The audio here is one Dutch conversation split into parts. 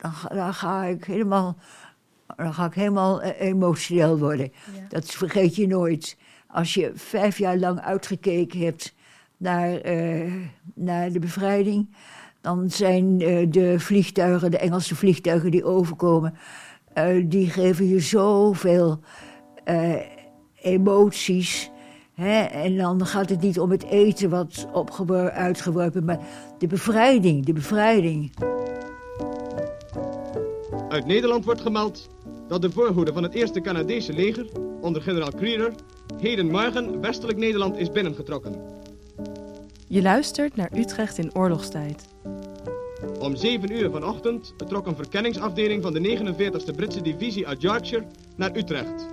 dan, ga- dan ga ik helemaal, dan ga ik helemaal eh, emotioneel worden. Dat vergeet je nooit. Als je vijf jaar lang uitgekeken hebt naar, eh, naar de bevrijding, dan zijn eh, de vliegtuigen, de Engelse vliegtuigen die overkomen, die geven je zoveel emoties. Hè? En dan gaat het niet om het eten wat uitgeworpen, maar de bevrijding, de bevrijding. Uit Nederland wordt gemeld dat de voorhoede van het eerste Canadese leger, onder generaal Creeder, hedenmorgen westelijk Nederland is binnengetrokken. Je luistert naar Utrecht in oorlogstijd. Om 7 uur vanochtend trok een verkenningsafdeling van de 49e Britse divisie uit Yorkshire naar Utrecht.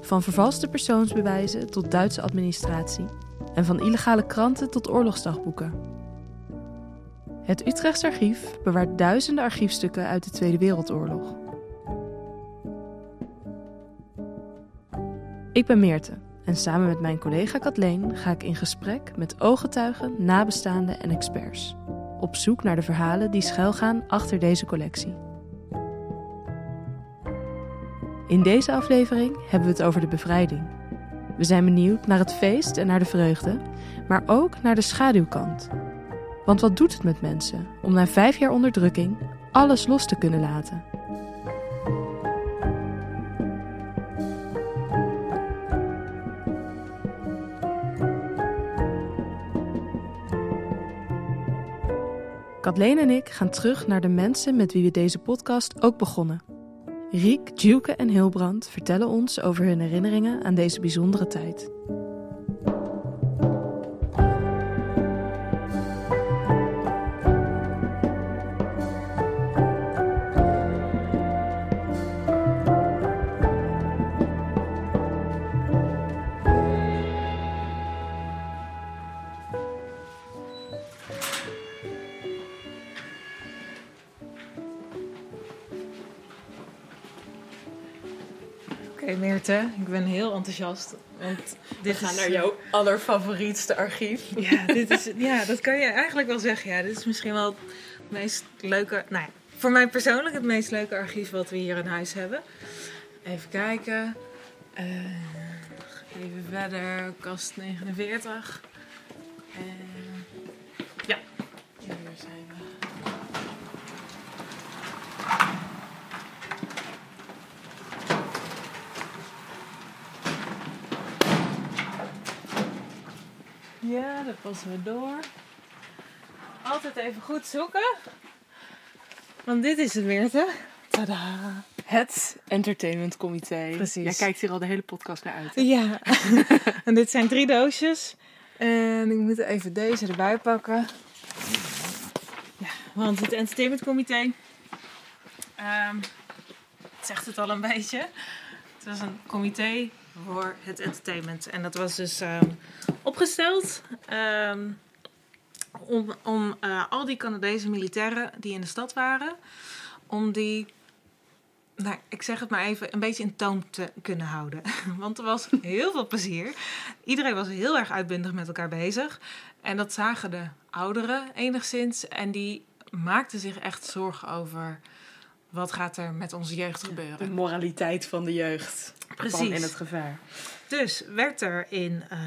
Van vervalste persoonsbewijzen tot Duitse administratie. En van illegale kranten tot oorlogsdagboeken. Het Utrechts Archief bewaart duizenden archiefstukken uit de Tweede Wereldoorlog. Ik ben Meerte en samen met mijn collega Kathleen ga ik in gesprek met ooggetuigen, nabestaanden en experts. Op zoek naar de verhalen die schuilgaan achter deze collectie. In deze aflevering hebben we het over de bevrijding. We zijn benieuwd naar het feest en naar de vreugde, maar ook naar de schaduwkant. Want wat doet het met mensen om na vijf jaar onderdrukking alles los te kunnen laten? Kathleen en ik gaan terug naar de mensen met wie we deze podcast ook begonnen. Riek, Juke en Hilbrand vertellen ons over hun herinneringen aan deze bijzondere tijd. Oké, Meerte, ik ben heel enthousiast. Want dit We gaan is, naar jouw allerfavorietste archief. Ja, dit is, ja, dat kan je eigenlijk wel zeggen. Ja, dit is misschien wel het meest leuke... Nou ja, voor mij persoonlijk het meest leuke archief wat we hier in huis hebben. Even kijken. Eh, even verder. Kast 49. Eh, ja, Ja, dat passen we door. Altijd even goed zoeken. Want dit is het Meerte. Tadaa. Het Entertainment Comité. Precies. Jij kijkt hier al de hele podcast naar uit. Ja, en dit zijn drie doosjes. En ik moet even deze erbij pakken. Ja, want het entertainmentcomité, ehm het zegt het al een beetje. Het was een comité voor het entertainment. En dat was dus ehm, opgesteld ehm, om, om eh, al die Canadese militairen die in de stad waren, om die nou, ik zeg het maar even, een beetje in toom te kunnen houden. Want er was heel veel plezier. Iedereen was heel erg uitbundig met elkaar bezig. En dat zagen de ouderen enigszins. En die maakten zich echt zorgen over wat gaat er met onze jeugd De gebeuren. moraliteit van de jeugd. Precies. Kwam in het gevaar. Dus werd er in eh,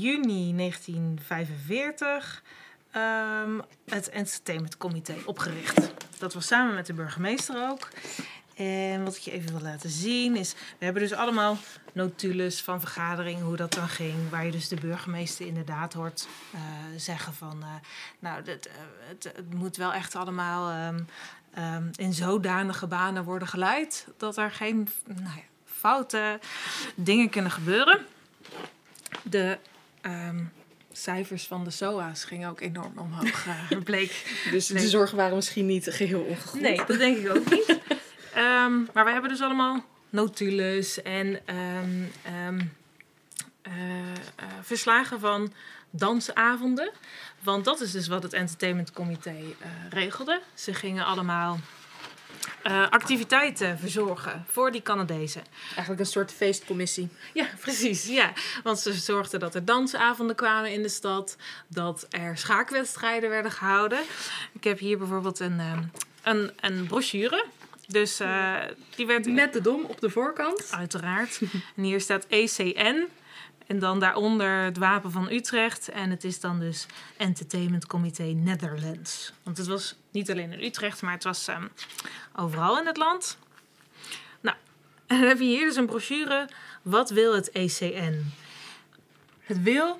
juni 1945 ehm, het entertainmentcomité opgericht. Dat was samen met de burgemeester ook. En wat ik je even wil laten zien is, we hebben dus allemaal notules van vergaderingen, hoe dat dan ging. Waar je dus de burgemeester inderdaad hoort eh, zeggen van, eh, nou, het, het moet wel echt allemaal ehm, ehm, in zodanige banen worden geleid. Dat er geen nou ja, foute dingen kunnen gebeuren. De ehm, cijfers van de SOA's gingen ook enorm omhoog, eh, bleek. Dus de zorgen waren misschien niet geheel ongegrond. Nee, dat denk ik ook niet. Ehm, maar we hebben dus allemaal notules en ehm, eh, eh, verslagen van dansavonden. Want dat is dus wat het entertainmentcomité regelde. Ze gingen allemaal eh, activiteiten verzorgen voor die Canadezen. Eigenlijk een soort feestcommissie. Ja, precies. Ja. Want ze zorgden dat er dansavonden kwamen in de stad. Dat er schaakwedstrijden werden gehouden. Ik heb hier bijvoorbeeld een, ehm, een, een brochure. Dus eh, die werd Met de dom op de voorkant. Uiteraard. En hier staat ECN. En dan daaronder het wapen van Utrecht. En het is dan dus Entertainment Comité Netherlands. Want het was niet alleen in Utrecht, maar het was ehm, overal in het land. Nou, en dan heb je hier dus een brochure. Wat wil het ECN? Het wil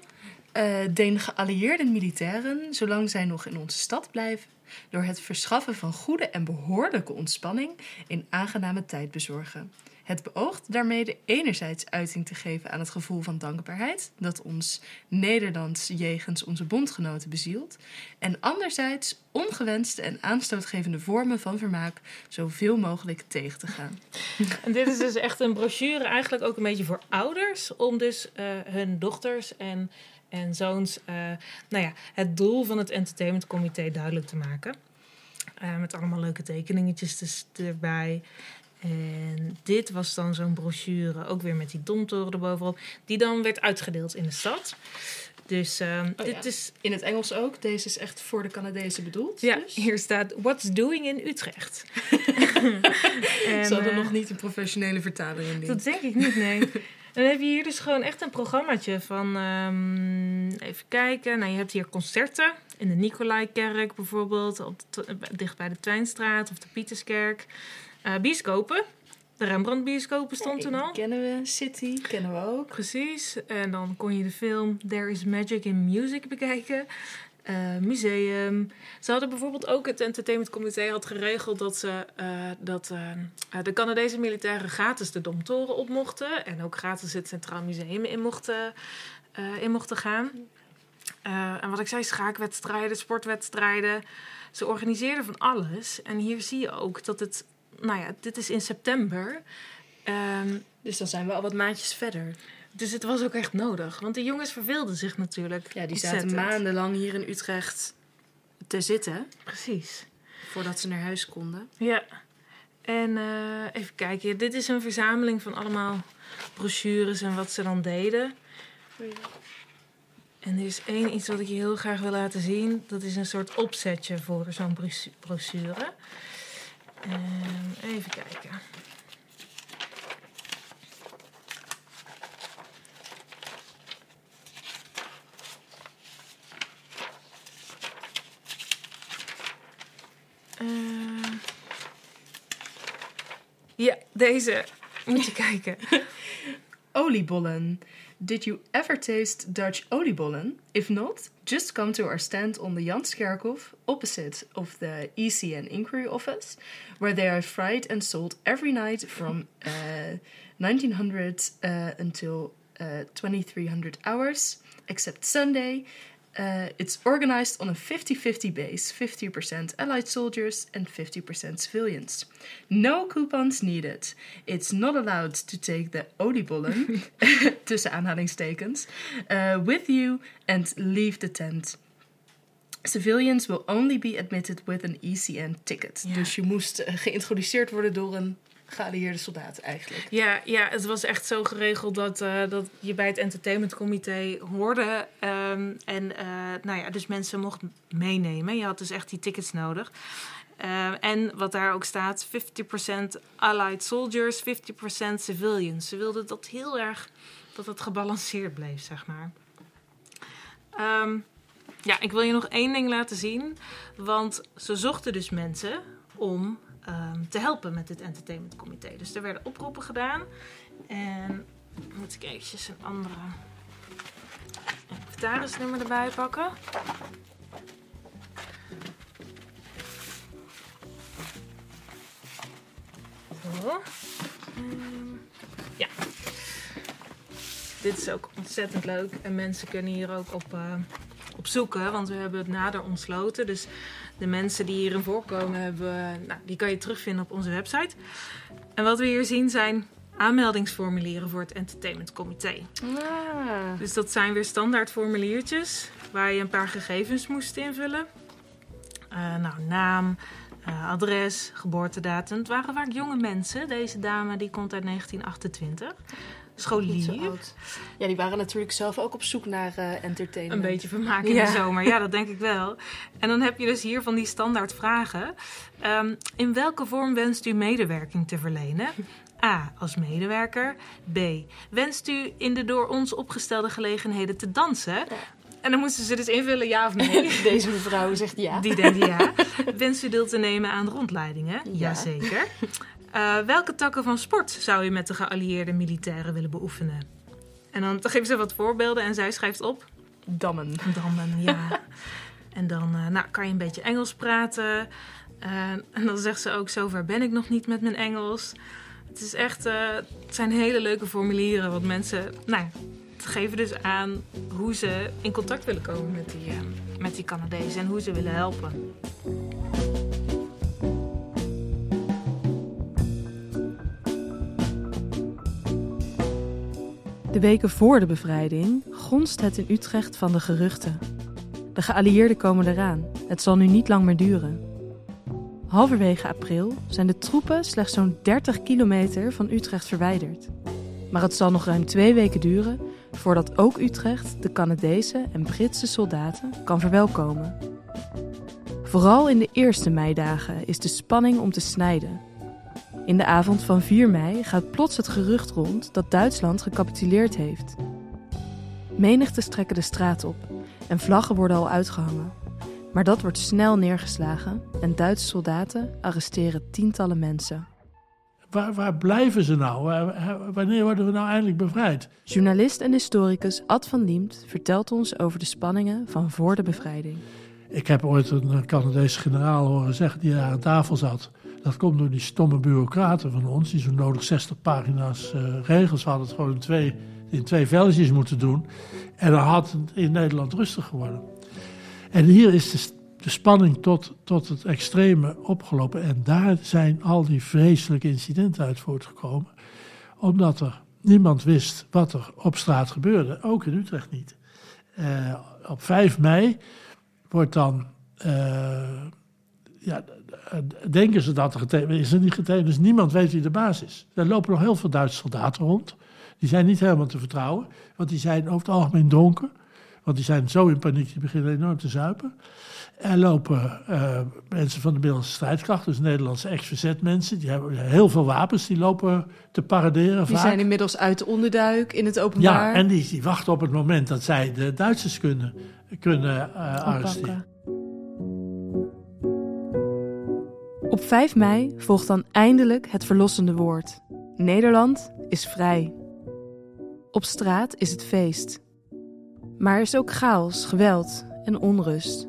eh den geallieerde militairen, zolang zij nog in onze stad blijven, door het verschaffen van goede en behoorlijke ontspanning in aangename tijd bezorgen. Het beoogt daarmee de enerzijds uiting te geven aan het gevoel van dankbaarheid dat ons Nederlands jegens onze bondgenoten bezielt, en anderzijds ongewenste en aanstootgevende vormen van vermaak zoveel mogelijk tegen te gaan. En dit is dus echt een brochure, eigenlijk ook een beetje voor ouders, om dus eh, hun dochters en, en zoons eh, nou ja, het doel van het entertainmentcomité duidelijk te maken. Eh, met allemaal leuke tekeningetjes dus erbij. En dit was dan zo'n brochure, ook weer met die domtoren erbovenop, die dan werd uitgedeeld in de stad. Dus ehm, Oh, dit ja. is In het Engels ook, deze is echt voor de Canadezen bedoeld. Ja, dus. hier staat What's Doing in Utrecht. en, Ze hadden eh, nog niet een professionele vertaling in Dat dienst. denk ik niet, nee. Dan heb je hier dus gewoon echt een programmaatje van... ehm, even kijken. Nou, je hebt hier concerten. In de Nicolaikerk bijvoorbeeld. Op de, dicht bij de Twijnstraat of de Pieterskerk. Eh bioscopen. De Rembrandt-bioscopen stond toen al. Kennen we City, kennen we ook. Precies. En dan kon je de film There is Magic in Music bekijken. Eh, museum. Ze hadden bijvoorbeeld ook het entertainmentcomité had geregeld dat ze eh, dat de Canadese militairen gratis de Domtoren op mochten en ook gratis het Centraal Museum in mochten, in mochten gaan. En wat ik zei, schaakwedstrijden, sportwedstrijden. Ze organiseerden van alles. En hier zie je ook dat het, nou ja, dit is in september. Ehm, Dus dan zijn we al wat maandjes verder. dus het was ook echt nodig. Want die jongens verveelden zich natuurlijk. Ja, die zaten maandenlang hier in Utrecht te zitten Precies. voordat ze naar huis konden. Ja. En eh, even kijken. Dit is een verzameling van allemaal brochures en wat ze dan deden. En er is één iets wat ik je heel graag wil laten zien. Dat is een soort opzetje voor zo'n brochu- brochure. En even kijken. Eh, ja, deze. Moet je kijken. Oliebollen. Did you ever taste Dutch oliebollen? If not, just come to our stand on the Janskerkhof, opposite of the ECN Inquiry Office, where they are fried and sold every night from uh, 1900 uh, until uh, 2300 hours, except Sunday. Uh, it's organized on a 50 50 base 50% Allied soldiers and 50% civilians. No coupons needed. It's not allowed to take the oliebollen, tussen aanhalingstekens, uh, with you and leave the tent. Civilians will only be admitted with an ECN ticket. Ja. Dus je moest uh, geïntroduceerd worden door een geallieerde soldaat eigenlijk. Ja, ja, het was echt zo geregeld dat, eh, dat je bij het entertainmentcomité hoorde. ehm, en eh, nou ja, dus mensen mochten meenemen. Je had dus echt die tickets nodig. Eh, en wat daar ook staat, 50% Allied soldiers, 50% civilians. Ze wilden dat heel erg, dat het gebalanceerd bleef, zeg maar. Ehm, ja, ik wil je nog één ding laten zien. Want ze zochten dus mensen om ehm, te helpen met dit entertainmentcomité. Dus er werden oproepen gedaan. En moet ik eventjes een andere inventarisnummer erbij pakken. Zo. Ehm, ja. Dit is ook ontzettend leuk. En mensen kunnen hier ook op, eh, op zoeken. Want we hebben het nader ontsloten. Dus de mensen die hierin voorkomen, hebben, nou, die kan je terugvinden op onze website. En wat we hier zien zijn aanmeldingsformulieren voor het entertainmentcomité. Ah. Dus dat zijn weer standaard formuliertjes waar je een paar gegevens moest invullen. Eh, nou, naam, eh, adres, geboortedatum. Het waren vaak jonge mensen. Deze dame die komt uit 1928. Scholier. Ja, die waren natuurlijk zelf ook op zoek naar uh, entertainment. Een beetje vermaak in de zomer, ja, dat denk ik wel. En dan heb je dus hier van die standaard vragen. Um, in welke vorm wenst u medewerking te verlenen? A. Als medewerker. B. Wenst u in de door ons opgestelde gelegenheden te dansen? En dan moesten ze dus invullen ja of nee. Deze mevrouw zegt ja. Die denkt ja. Wenst u deel te nemen aan rondleidingen? Ja. Jazeker. Uh, welke takken van sport zou u met de geallieerde militairen willen beoefenen? En dan, dan geven ze wat voorbeelden en zij schrijft op. Dammen. Dammen, ja. en dan uh, nou, kan je een beetje Engels praten. Uh, en dan zegt ze ook, zover ben ik nog niet met mijn Engels. Het is echt, het zijn hele leuke formulieren wat mensen, nou geven dus aan hoe ze in contact willen komen met die, met die Canadezen en hoe ze willen helpen. De weken voor de bevrijding gonst het in Utrecht van de geruchten. De geallieerden komen eraan. Het zal nu niet lang meer duren. Halverwege april zijn de troepen slechts zo'n 30 kilometer van Utrecht verwijderd. Maar het zal nog ruim twee weken duren voordat ook Utrecht de Canadese en Britse soldaten kan verwelkomen. Vooral in de eerste meidagen is de spanning om te snijden. In de avond van 4 mei gaat plots het gerucht rond dat Duitsland gecapituleerd heeft. Menigte trekken de straat op en vlaggen worden al uitgehangen. Maar dat wordt snel neergeslagen en Duitse soldaten arresteren tientallen mensen. Waar, waar blijven ze nou? Wanneer worden we nou eindelijk bevrijd? Journalist en historicus Ad van Diemt vertelt ons over de spanningen van voor de bevrijding. Ik heb ooit een Canadese generaal horen zeggen die daar aan tafel zat. Dat komt door die stomme bureaucraten van ons, die zo nodig 60 pagina's uh, regels hadden. Het gewoon in twee, in twee velletjes moeten doen. En dan had het in Nederland rustig geworden. En hier is de, spanning tot, tot het extreme opgelopen. En daar zijn al die vreselijke incidenten uit voortgekomen. Omdat er niemand wist wat er op straat gebeurde. Ook in Utrecht niet. Uh, op 5 mei wordt dan. Uh, ja, denken ze dat er getekend is. er niet getekend, dus niemand weet wie de baas is. Er lopen nog heel veel Duitse soldaten rond. Die zijn niet helemaal te vertrouwen, want die zijn over het algemeen dronken. Want die zijn zo in paniek, die beginnen enorm te zuipen. Er lopen uh, mensen van de Middellandse strijdkracht, dus Nederlandse ex-verzetmensen. Die hebben heel veel wapens, die lopen te paraderen. Die zijn inmiddels uit de onderduik in het openbaar. Ja, en die, die wachten op het moment dat zij de Duitsers kunnen, kunnen uh, arresteren. Op 5 mei volgt dan eindelijk het verlossende woord. Nederland is vrij. Op straat is het feest. Maar er is ook chaos, geweld en onrust.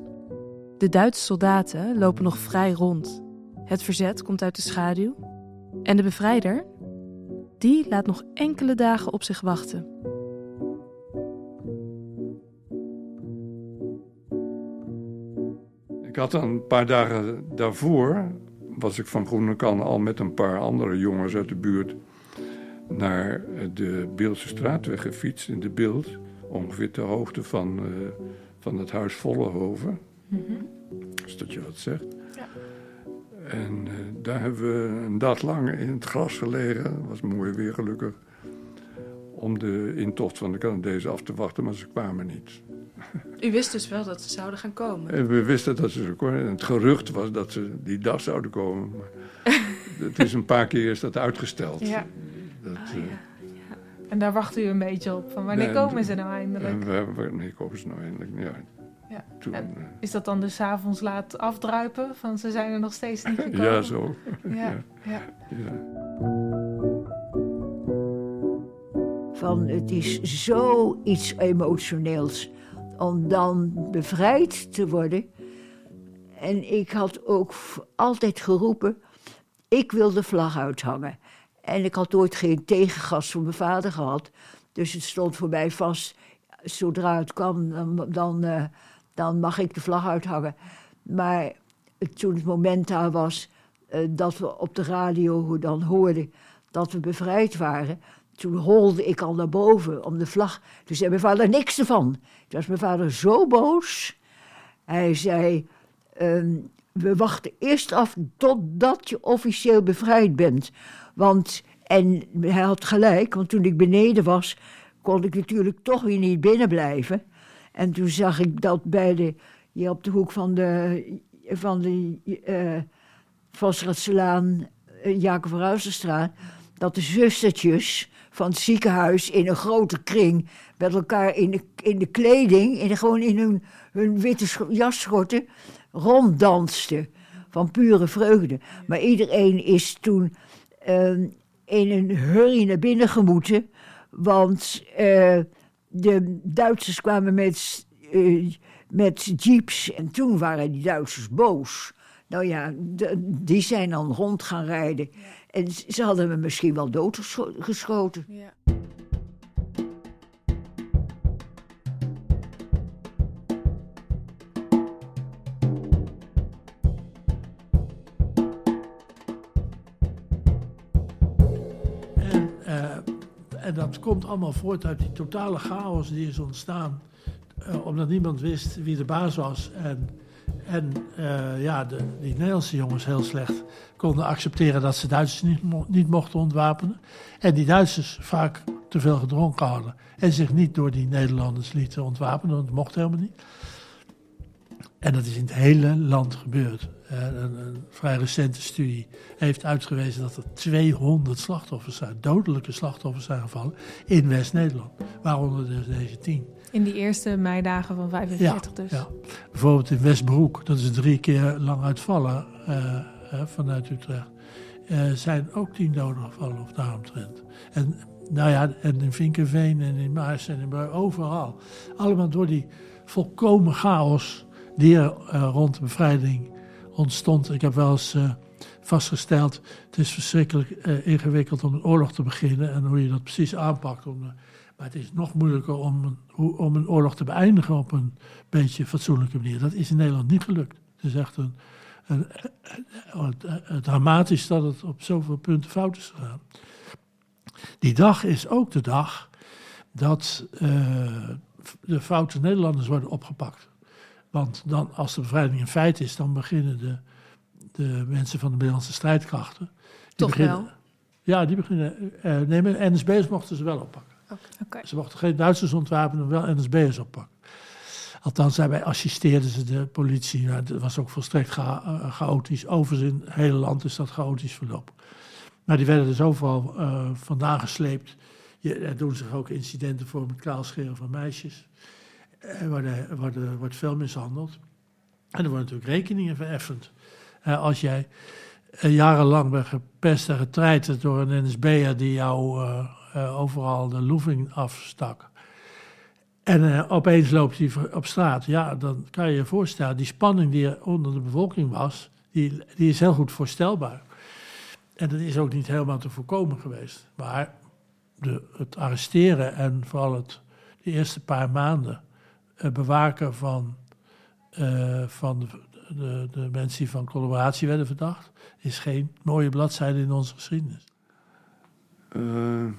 De Duitse soldaten lopen nog vrij rond. Het verzet komt uit de schaduw. En de bevrijder? Die laat nog enkele dagen op zich wachten. Ik had een paar dagen daarvoor was ik van Groenekan al met een paar andere jongens uit de buurt naar de Beeldse straatweg gefietst in de Beeld. Ongeveer ter hoogte van, uh, van het huis Vollehoven. Mm -hmm. Als dat je wat zegt. Ja. En uh, daar hebben we een dag lang in het gras gelegen. was mooi weer gelukkig. Om de intocht van de Canadezen af te wachten, maar ze kwamen niet. U wist dus wel dat ze zouden gaan komen? En we wisten dat ze zouden komen. En het gerucht was dat ze die dag zouden komen. Maar het is een paar keer is dat uitgesteld. Ja. Dat, ah, ja. ja. En daar wacht u een beetje op. Van wanneer komen ze nou eindelijk? wanneer komen ze nou eindelijk? Ja. Ja. Toen, en eh, is dat dan dus avonds laat afdruipen? Van ze zijn er nog steeds niet gekomen? Ja, zo. ja. ja. Van het is zoiets emotioneels om dan bevrijd te worden. En ik had ook altijd geroepen, ik wil de vlag uithangen. En ik had ooit geen tegengas van mijn vader gehad. Dus het stond voor mij vast, zodra het kwam, dan, dan, uh, dan mag ik de vlag uithangen. Maar toen het moment daar was uh, dat we op de radio dan hoorden dat we bevrijd waren toen holde ik al naar boven om de vlag. Toen zei mijn vader niks ervan. Toen was mijn vader zo boos. Hij zei: um, We wachten eerst af totdat je officieel bevrijd bent. Want En hij had gelijk, want toen ik beneden was, kon ik natuurlijk toch weer niet binnen blijven. En toen zag ik dat bij de, hier op de hoek van de, van de uh, Jacob Ruizenstraat, dat de zustertjes van het ziekenhuis in een grote kring met elkaar in de, in de kleding, in, gewoon in hun, hun witte jasschorten, ronddansten. Van pure vreugde. Maar iedereen is toen uh, in een hurry naar binnen gemoeten. Want uh, de Duitsers kwamen met, uh, met jeeps en toen waren die Duitsers boos. Nou ja, de, die zijn dan rond gaan rijden. En ze hadden me misschien wel doodgeschoten. Ja. En dat komt allemaal voort uit die totale chaos die is ontstaan. Uh, omdat niemand wist wie de baas was. En, en uh, ja, de, die Nederlandse jongens heel slecht konden accepteren dat ze Duitsers niet, mo niet mochten ontwapenen. En die Duitsers vaak te veel gedronken hadden. En zich niet door die Nederlanders lieten ontwapenen, want dat mocht helemaal niet. En dat is in het hele land gebeurd. Een, een, vrij recente studie heeft uitgewezen dat er 200 slachtoffers zijn, dodelijke slachtoffers zijn gevallen in West-Nederland. Waaronder dus deze tien. In die eerste meidagen van 45 ja, dus? Ja, bijvoorbeeld in Westbroek, dat is drie keer lang uitvallen uh, uh, vanuit Utrecht, uh, zijn ook tien doden gevallen of daaromtrent. En, nou ja, en in Vinkenveen en in Maas en in Bui, overal. Allemaal door die volkomen chaos die er rond de bevrijding ontstond. Ik heb wel eens uh, vastgesteld, het is verschrikkelijk ingewikkeld om een oorlog te beginnen en hoe je dat precies aanpakt. Om, maar het is nog moeilijker om een, om een oorlog te beëindigen op een beetje fatsoenlijke manier. Dat is in Nederland niet gelukt. Het is echt een, een, een, dramatisch dat het op zoveel punten fout is gegaan. Die dag is ook de dag dat de foute Nederlanders worden opgepakt. Want dan, als de bevrijding een feit is, dan beginnen de, de mensen van de Nederlandse strijdkrachten. Toch beginnen, wel? Ja, die beginnen. Uh, nee, NSB'ers mochten ze wel oppakken. Ze mochten geen Duitsers ontwapenen, wel NSB'ers oppakken. Althans, daarbij assisteerden ze de politie. Nou, dat was ook volstrekt uh, chaotisch. Overigens in het hele land is dat chaotisch verlopen. Maar die werden dus overal uh, vandaan gesleept. Je, er doen zich ook incidenten voor met kaalscheren van meisjes. Er worden, wordt veel mishandeld. En er worden natuurlijk rekeningen vereffend. Uh, als jij jarenlang bent gepest en getreiterd door een NSB'er die jou overal de loeving afstak. En opeens loopt hij op straat. Ja, dan kan je je voorstellen, die spanning die er onder de bevolking was, die, die is heel goed voorstelbaar. En dat is ook niet helemaal te voorkomen geweest. Maar de, het arresteren en vooral het, de eerste paar maanden bewaken van, uh, van de, de, de, mensen die van collaboratie werden verdacht, is geen mooie bladzijde in onze geschiedenis. Uh,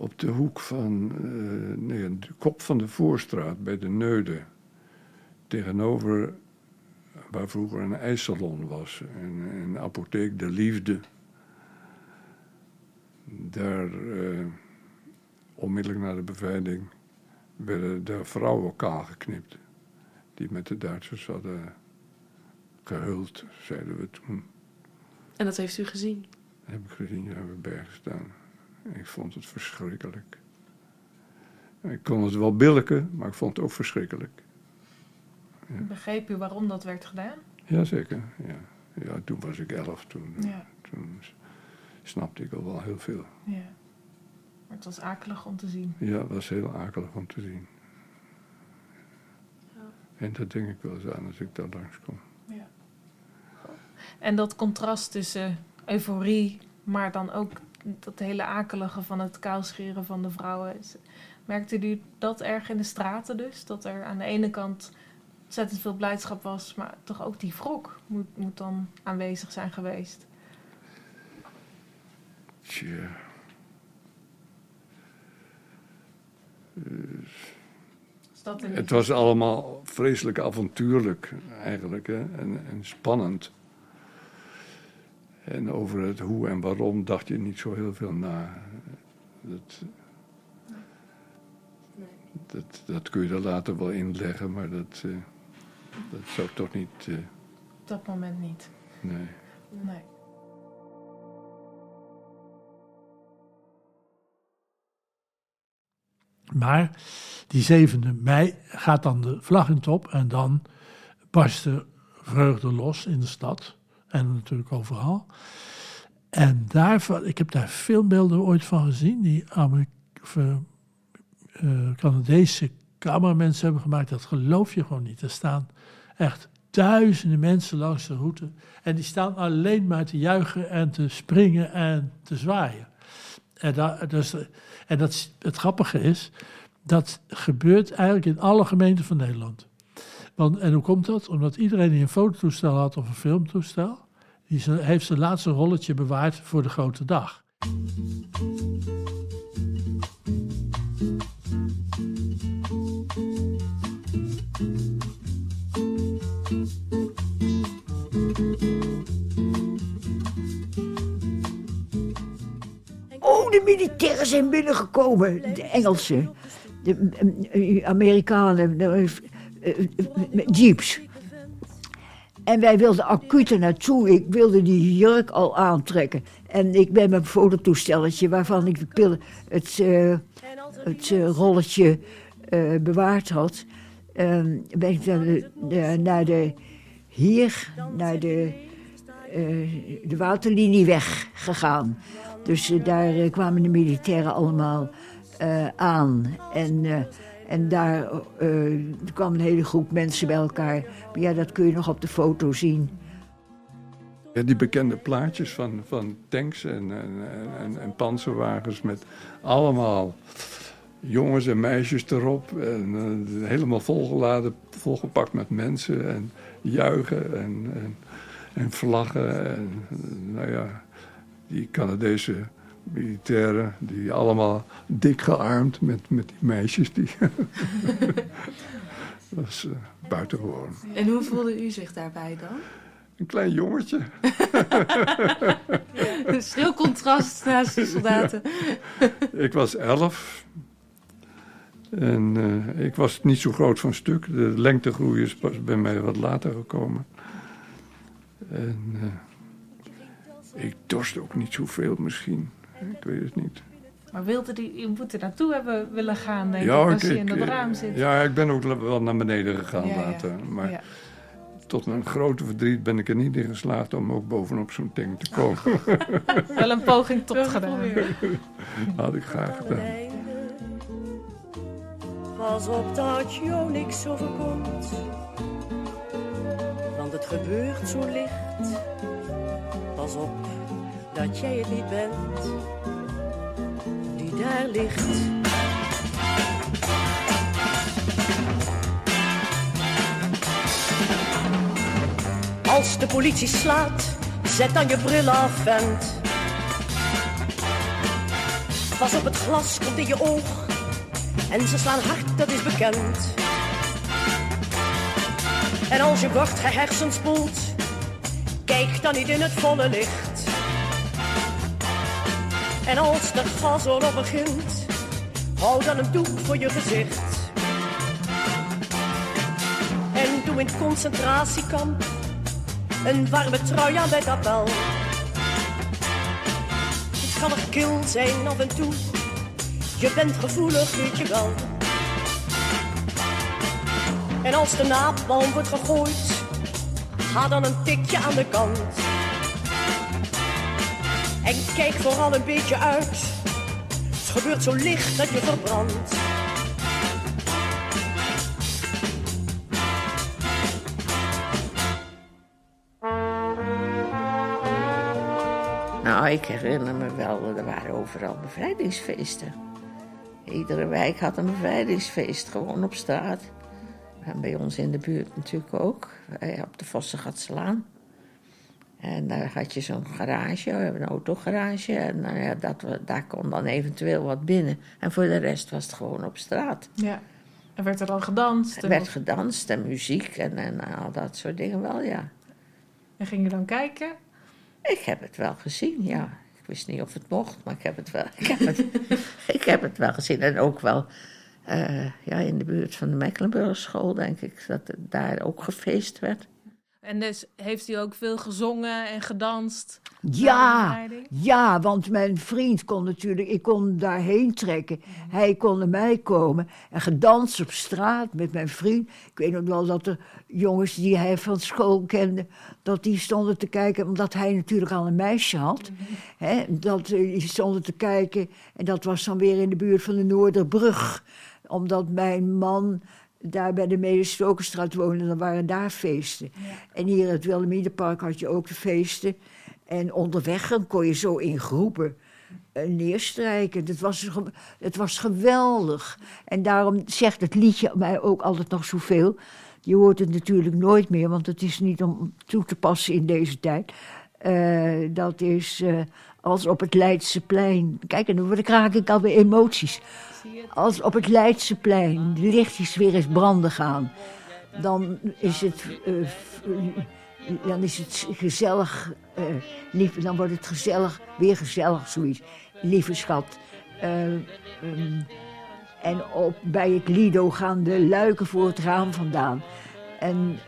op de hoek van, uh, nee, de kop van de Voorstraat bij de Neude, tegenover waar vroeger een ijssalon was, en een apotheek De Liefde. Daar onmiddellijk na de bevrijding werden de vrouwen kaal geknipt. Die met de Duitsers hadden gehuld, zeiden we toen. En dat heeft u gezien? Dat heb ik gezien, ja, we bergen staan. Ik vond het verschrikkelijk. Ik kon het wel billiken, maar ik vond het ook verschrikkelijk. Ja. Begreep u waarom dat werd gedaan? Jazeker, ja. Ja, toen was ik elf. Toen, ja. toen snapte ik al wel heel veel. Ja. Maar het was akelig om te zien. Ja, het was heel akelig om te zien. Ja. En dat denk ik wel eens aan als ik daar langskom. Ja. En dat contrast tussen euforie, maar dan ook dat hele akelige van het kaalscheren van de vrouwen. Merkte u dat erg in de straten dus? Dat er aan de ene kant ontzettend veel blijdschap was, maar toch ook die wrok moet, moet dan aanwezig zijn geweest? Tja. Het was allemaal vreselijk avontuurlijk eigenlijk hè? En, en spannend. En over het hoe en waarom dacht je niet zo heel veel na. Dat, dat, dat kun je er later wel inleggen, maar dat, uh, dat zou toch niet. Uh, Op dat moment niet. Nee. Nee. Maar die 7e mei gaat dan de vlag in top en dan barst de vreugde los in de stad en natuurlijk overal. En daarvan, ik heb daar filmbeelden ooit van gezien, die Amerikaanse uh, Canadese cameramensen hebben gemaakt. Dat geloof je gewoon niet. Er staan echt duizenden mensen langs de route. En die staan alleen maar te juichen en te springen en te zwaaien. En, dus, en dat, het grappige is, dat gebeurt eigenlijk in alle gemeenten van Nederland. Want, en hoe komt dat? Omdat iedereen die een fototoestel had of een filmtoestel, die heeft zijn laatste rolletje bewaard voor de grote dag. Oh, de militairen zijn binnengekomen, de Engelsen, de eh, Amerikanen, de, eh, eh, jeeps. En wij wilden acuut naartoe. Ik wilde die jurk al aantrekken. En ik ben mijn fototoestelletje waarvan ik het, uh, het uh, rolletje uh, bewaard had. Ehm, ben ik naar de, de, naar de hier, naar de, de waterlinieweg gegaan. Dus daar kwamen de militairen allemaal aan. En en daar uh, kwam een hele groep mensen bij elkaar. Ja, dat kun je nog op de foto zien. Ja, die bekende plaatjes van, van tanks en, en, en, en panzerwagens met allemaal jongens en meisjes erop. En uh, helemaal volgeladen, volgepakt met mensen en juichen en, en, en vlaggen. En, nou ja, die Canadese militairen, die allemaal dik gearmd met, met die meisjes. Die dat was uh, buitengewoon. En hoe voelde u zich daarbij dan? Een klein jongetje. Een heel contrast naast de soldaten. ik was elf. En uh, ik was niet zo groot van stuk. De lengtegroei is pas bij mij wat later gekomen. En uh, ik dorst ook niet zoveel misschien. Ik weet het niet. Maar wilde die, je moet er naartoe hebben willen gaan, denk ja, ik, als je in dat raam zit. Ja, ik ben ook wel naar beneden gegaan later. Maar ja. tot mijn grote verdriet ben ik er niet in geslaagd om ook bovenop zo'n tank te komen. wel een poging tot gedaan. Had ik graag gedaan. Pas op dat jou niks overkomt. Want het gebeurt zo licht. Pas op dat jij het niet bent die daar ligt. Als de politie slaat, zet dan je bril af, vent. Pas op het glas komt in je oog en ze slaan hard, dat is bekend. En als je wordt gehersenspoeld, kijk dan niet in het volle licht. En als de gasoorlog begint, hou dan een doek voor je gezicht. En doe in het concentratiekamp een warme trui aan bij kapel. Het kan nog kil zijn af en toe, je bent gevoelig, weet je wel. En als de naapbal wordt gegooid, ga dan een tikje aan de kant. En kijk vooral een beetje uit. Het gebeurt zo licht dat je verbrandt. Nou, ik herinner me wel, er waren overal bevrijdingsfeesten. Iedere wijk had een bevrijdingsfeest, gewoon op straat. En bij ons in de buurt natuurlijk ook, op de Vossengatslaan. En daar had je zo'n garage, we hebben een autogarage. En nou ja, dat, daar kon dan eventueel wat binnen. En voor de rest was het gewoon op straat. Ja. En werd er dan gedanst? Er werd gedanst en muziek en, en al dat soort dingen wel, ja. En ging je dan kijken? Ik heb het wel gezien, ja. Ik wist niet of het mocht, maar ik heb het wel, ik heb het, ik heb het wel gezien. En ook wel eh, ja, in de buurt van de Mecklenburg school, denk ik, dat het daar ook gefeest werd. En dus heeft u ook veel gezongen en gedanst? Ja, ja, want mijn vriend kon natuurlijk, ik kon daarheen trekken. Hij kon naar mij komen en gedanst op straat met mijn vriend. Ik weet nog wel dat er jongens die hij van school kende, dat die stonden te kijken, omdat hij natuurlijk al een meisje had. hè, dat eh, die stonden te kijken en dat was dan weer in de buurt van de Noorderbrug. Omdat mijn man daar bij de Medestokenstraat woonde, dan waren daar feesten. En hier in het Wilhelminapark had je ook de feesten. En onderweg kon je zo in groepen eh, neerstrijken. Het was, het was geweldig. En daarom zegt het liedje mij ook altijd nog zoveel. Je hoort het natuurlijk nooit meer, want het is niet om toe te passen in deze tijd. Eh, dat is eh, als op het Leidseplein. Kijk, en dan word ik- raak ik alweer emoties. Als op het Leidseplein de lichtjes weer eens branden gaan, dan is het, eh, dan is het gezellig, lief, dan wordt het gezellig, weer gezellig, zoiets. Lieve schat. Eh, ehm, en op, bij het Lido gaan de luiken voor het raam vandaan. En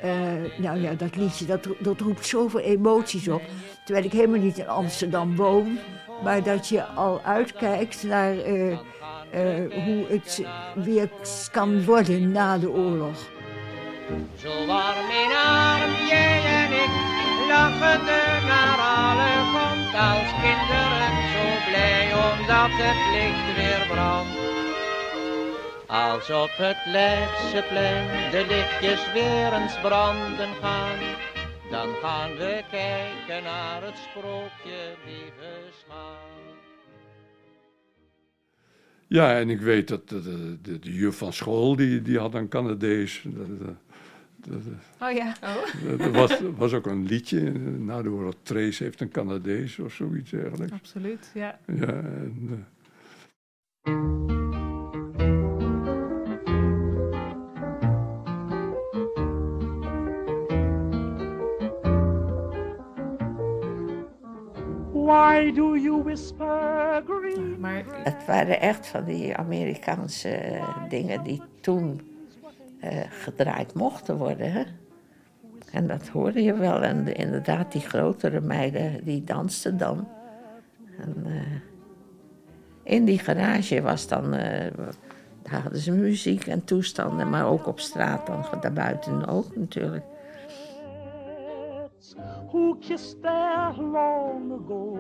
nou ja, dat liedje, dat, dat roept zoveel emoties op. Terwijl ik helemaal niet in Amsterdam woon. Maar dat je al uitkijkt naar hoe het weer kan worden na de oorlog. Zo warm in arm, jij en ik, lachende naar alle komt als kinderen. Zo blij omdat het licht weer brandt. Als op het Leidseplein de lichtjes weer eens branden gaan, dan gaan we kijken naar het sprookje, lieve schat. Ja, en ik weet dat de, de, de, de juf van school, die, die had een Canadees. Dat, dat- Oh ja. Er was, was ook een liedje, na de oorlog, Trace heeft een Canadees of zoiets dergelijks. Absoluut, ja. Ja, en, Why do you whisper green? Maar Het waren echt van die Amerikaanse eh, dingen die toen eh, gedraaid mochten worden. Hè? En dat hoorde je wel. En de- inderdaad, die grotere meiden, die dansten dan. En, eh, in die garage was dan... eh, daar hadden ze muziek en toestanden, maar ook op straat dan, daarbuiten ook natuurlijk. Who there long ago?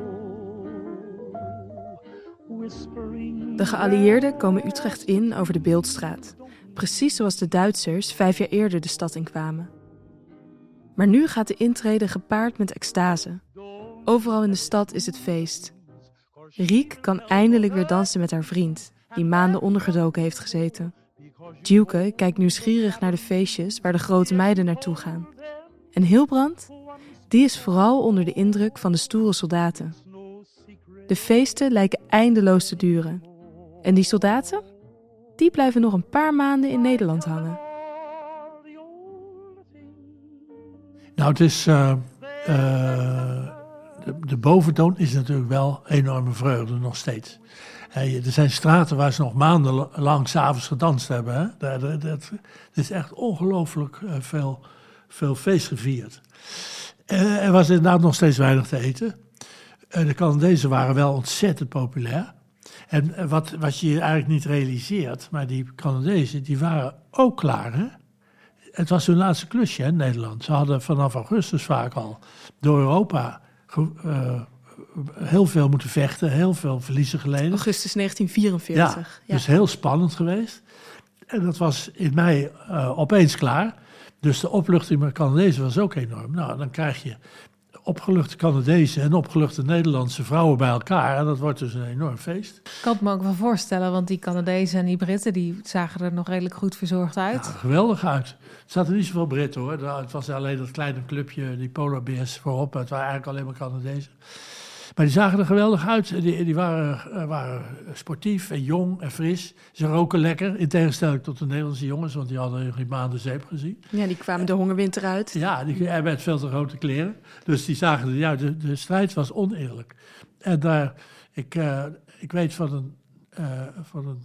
De geallieerden komen Utrecht in over de Beeldstraat. Precies zoals de Duitsers vijf jaar eerder de stad inkwamen. Maar nu gaat de intrede gepaard met extase. Overal in de stad is het feest. Riek kan eindelijk weer dansen met haar vriend, die maanden ondergedoken heeft gezeten. Duke kijkt nieuwsgierig naar de feestjes waar de grote meiden naartoe gaan. En Hilbrand, die is vooral onder de indruk van de stoere soldaten. De feesten lijken eindeloos te duren. En die soldaten? Die blijven nog een paar maanden in Nederland hangen. Nou, het is. eh, eh, de, boventoon is natuurlijk wel enorme vreugde nog steeds. Er zijn straten waar ze nog maandenlang s'avonds gedanst hebben. Hè? Dat, is echt ongelooflijk eh, veel, veel feest gevierd. Eh, er was inderdaad nog steeds weinig te eten. Eh, de Canadezen waren wel ontzettend populair. En eh, wat, wat je eigenlijk niet realiseert, maar die Canadezen die waren ook klaar. Hè? Het was hun laatste klusje hè, in Nederland. Ze hadden vanaf augustus vaak al door Europa heel veel moeten vechten, heel veel verliezen geleden. Augustus 1944. Ja, dus heel spannend geweest. En dat was in mei opeens klaar. Dus de opluchting met Canadezen was ook enorm. Nou, dan krijg je opgeluchte Canadezen en opgeluchte Nederlandse vrouwen bij elkaar. En dat wordt dus een enorm feest. ik kan het me ook wel voorstellen, want die Canadezen en die Britten die zagen er nog redelijk goed verzorgd uit. Ja, geweldig uit. Er zaten niet zoveel Britten hoor. Het was alleen dat kleine clubje, die Polar Bears voorop. Het waren eigenlijk alleen maar Canadezen. Maar die zagen er geweldig uit. Die, die waren, eh, waren sportief en jong en fris. Ze roken lekker, in tegenstelling tot de Nederlandse jongens, want die hadden geen maanden zeep gezien. Ja, die kwamen de hongerwinter uit. Ja, die hebben met veel te grote kleren. Dus die zagen, ja, de, de strijd was oneerlijk. En daar, ik, uh, ik weet van een, uh, van een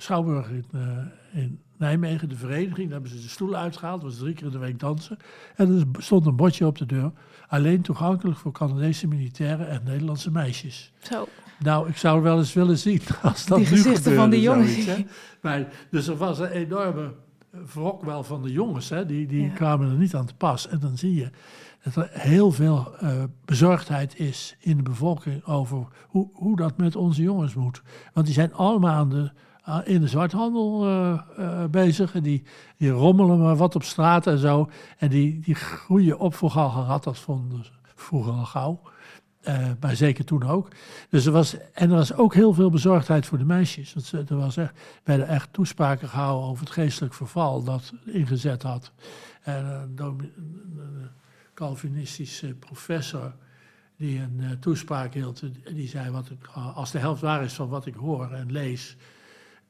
schouwburg in, in Nijmegen, de vereniging, daar hebben ze de stoelen uitgehaald. Dat was drie keer in de week dansen. En er stond een bordje op de deur. Alleen toegankelijk voor Canadese militairen en Nederlandse meisjes. Zo. Nou, ik zou wel eens willen zien als dat die nu gezichten van die jongens. Maar, dus er was een enorme wrok wel van de jongens. Hè? Die, die ja. kwamen er niet aan te pas. En dan zie je dat er heel veel uh, bezorgdheid is in de bevolking over hoe, hoe dat met onze jongens moet. Want die zijn allemaal aan de, in de zwarthandel uh, uh, bezig. En die, die rommelen maar wat op straat en zo. En die, die groeien op voor al gehad, dat vonden ze vroeger al gauw. Maar zeker toen ook. Dus er was, en er was ook heel veel bezorgdheid voor de meisjes. Want er was echt, werden echt toespraken gehouden over het geestelijk verval dat ingezet had. En een, Calvinistische professor die een uh, toespraak hield, die zei: wat Als de helft waar is van wat ik hoor en lees,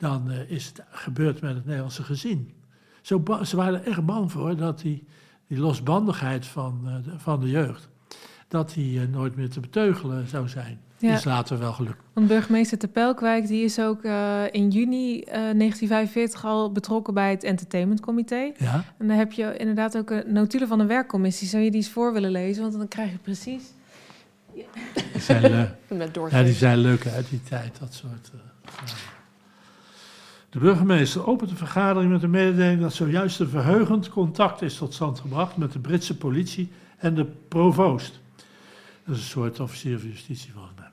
dan uh, is het gebeurd met het Nederlandse gezin. Zo ze waren er echt bang voor dat die, die losbandigheid van, uh, de, van de jeugd dat die uh, nooit meer te beteugelen zou zijn. Ja. Is later wel gelukt. Want burgemeester Tepelkwijk die is ook uh, in juni uh, 1945 al betrokken bij het entertainmentcomité. Ja. En dan heb je inderdaad ook een notulen van een werkcommissie. Zou je die eens voor willen lezen? Want dan krijg je precies... Ja. Die zijn, leuk. ja, die zijn leuk uit die tijd, dat soort... De burgemeester opent de vergadering met de mededeling dat zojuist een verheugend contact is tot stand gebracht met de Britse politie en de provoost. Dat is een soort officier van justitie volgens mij.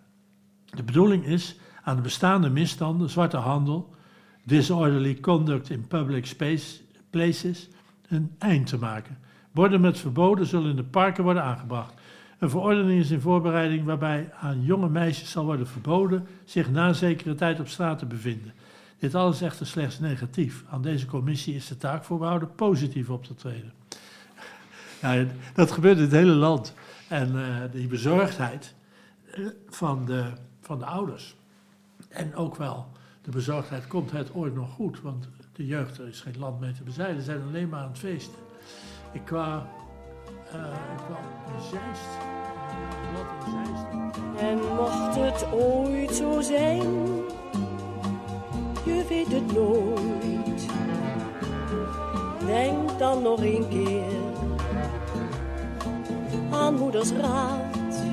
De bedoeling is aan de bestaande misstanden, zwarte handel, disorderly conduct in public space, places, een eind te maken. Borden met verboden zullen in de parken worden aangebracht. Een verordening is in voorbereiding waarbij aan jonge meisjes zal worden verboden zich na zekere tijd op straat te bevinden. Dit alles echter slechts negatief. Aan deze commissie is de taak voorbehouden positief op te treden. Ja, dat gebeurt in het hele land. En uh, die bezorgdheid van de, van de ouders. En ook wel de bezorgdheid, komt het ooit nog goed? Want de jeugd, er is geen land mee te bezeilen, zijn alleen maar aan het feesten. Ik kwam, uh, ik kwam in Zeist. En mocht het ooit zo zijn, je weet het nooit. Denk dan nog een keer aan moeders raad.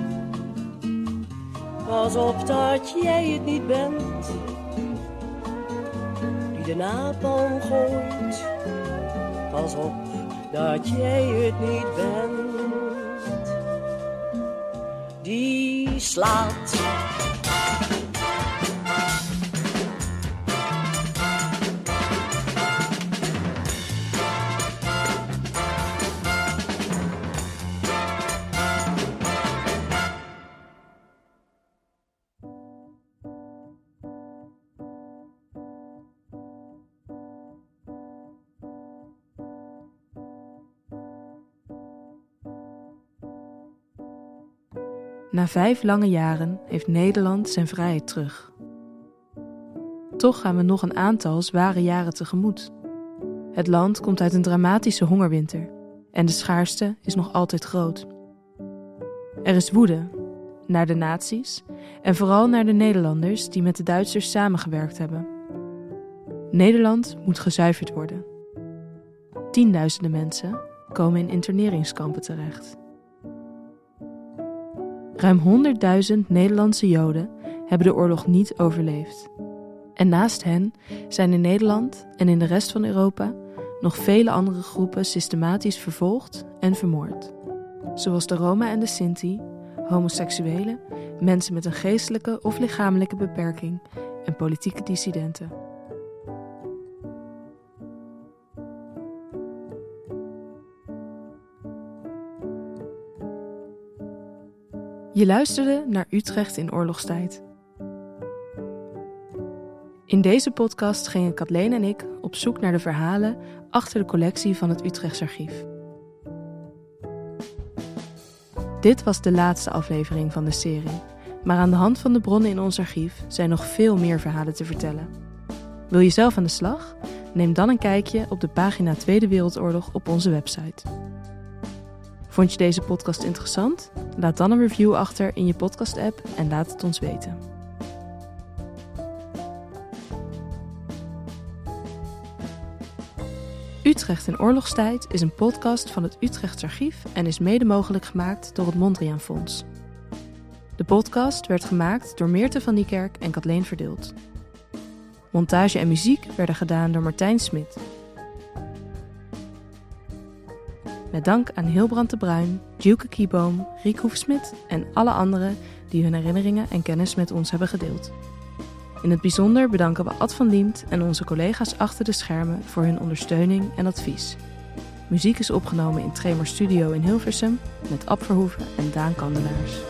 Pas op dat jij het niet bent, die de napalm gooit. Pas op dat jij het niet bent, die slaat. Na vijf lange jaren heeft Nederland zijn vrijheid terug. Toch gaan we nog een aantal zware jaren tegemoet. Het land komt uit een dramatische hongerwinter en de schaarste is nog altijd groot. Er is woede naar de nazi's en vooral naar de Nederlanders die met de Duitsers samengewerkt hebben. Nederland moet gezuiverd worden. Tienduizenden mensen komen in interneringskampen terecht. Ruim 100.000 Nederlandse Joden hebben de oorlog niet overleefd. En naast hen zijn in Nederland en in de rest van Europa nog vele andere groepen systematisch vervolgd en vermoord. Zoals de Roma en de Sinti, homoseksuelen, mensen met een geestelijke of lichamelijke beperking en politieke dissidenten. Je luisterde naar Utrecht in oorlogstijd. In deze podcast gingen Kathleen en ik op zoek naar de verhalen achter de collectie van het Utrechtsarchief. Dit was de laatste aflevering van de serie. Maar aan de hand van de bronnen in ons archief zijn nog veel meer verhalen te vertellen. Wil je zelf aan de slag? Neem dan een kijkje op de pagina Tweede Wereldoorlog op onze website. Vond je deze podcast interessant? Laat dan een review achter in je podcast-app en laat het ons weten. Utrecht in oorlogstijd is een podcast van het Utrechts Archief en is mede mogelijk gemaakt door het Mondriaan Fonds. De podcast werd gemaakt door Meerte van Niekerk en Kathleen Verdeeld. Montage en muziek werden gedaan door Martijn Smit. Met dank aan Hilbrand de Bruin, Duke Kieboom, Riek Hoefsmit en alle anderen die hun herinneringen en kennis met ons hebben gedeeld. In het bijzonder bedanken we Ad van Liemt en onze collega's achter de schermen voor hun ondersteuning en advies. Muziek is opgenomen in Tremor Studio in Hilversum met Ab Verhoeven en Daan Kandelaars.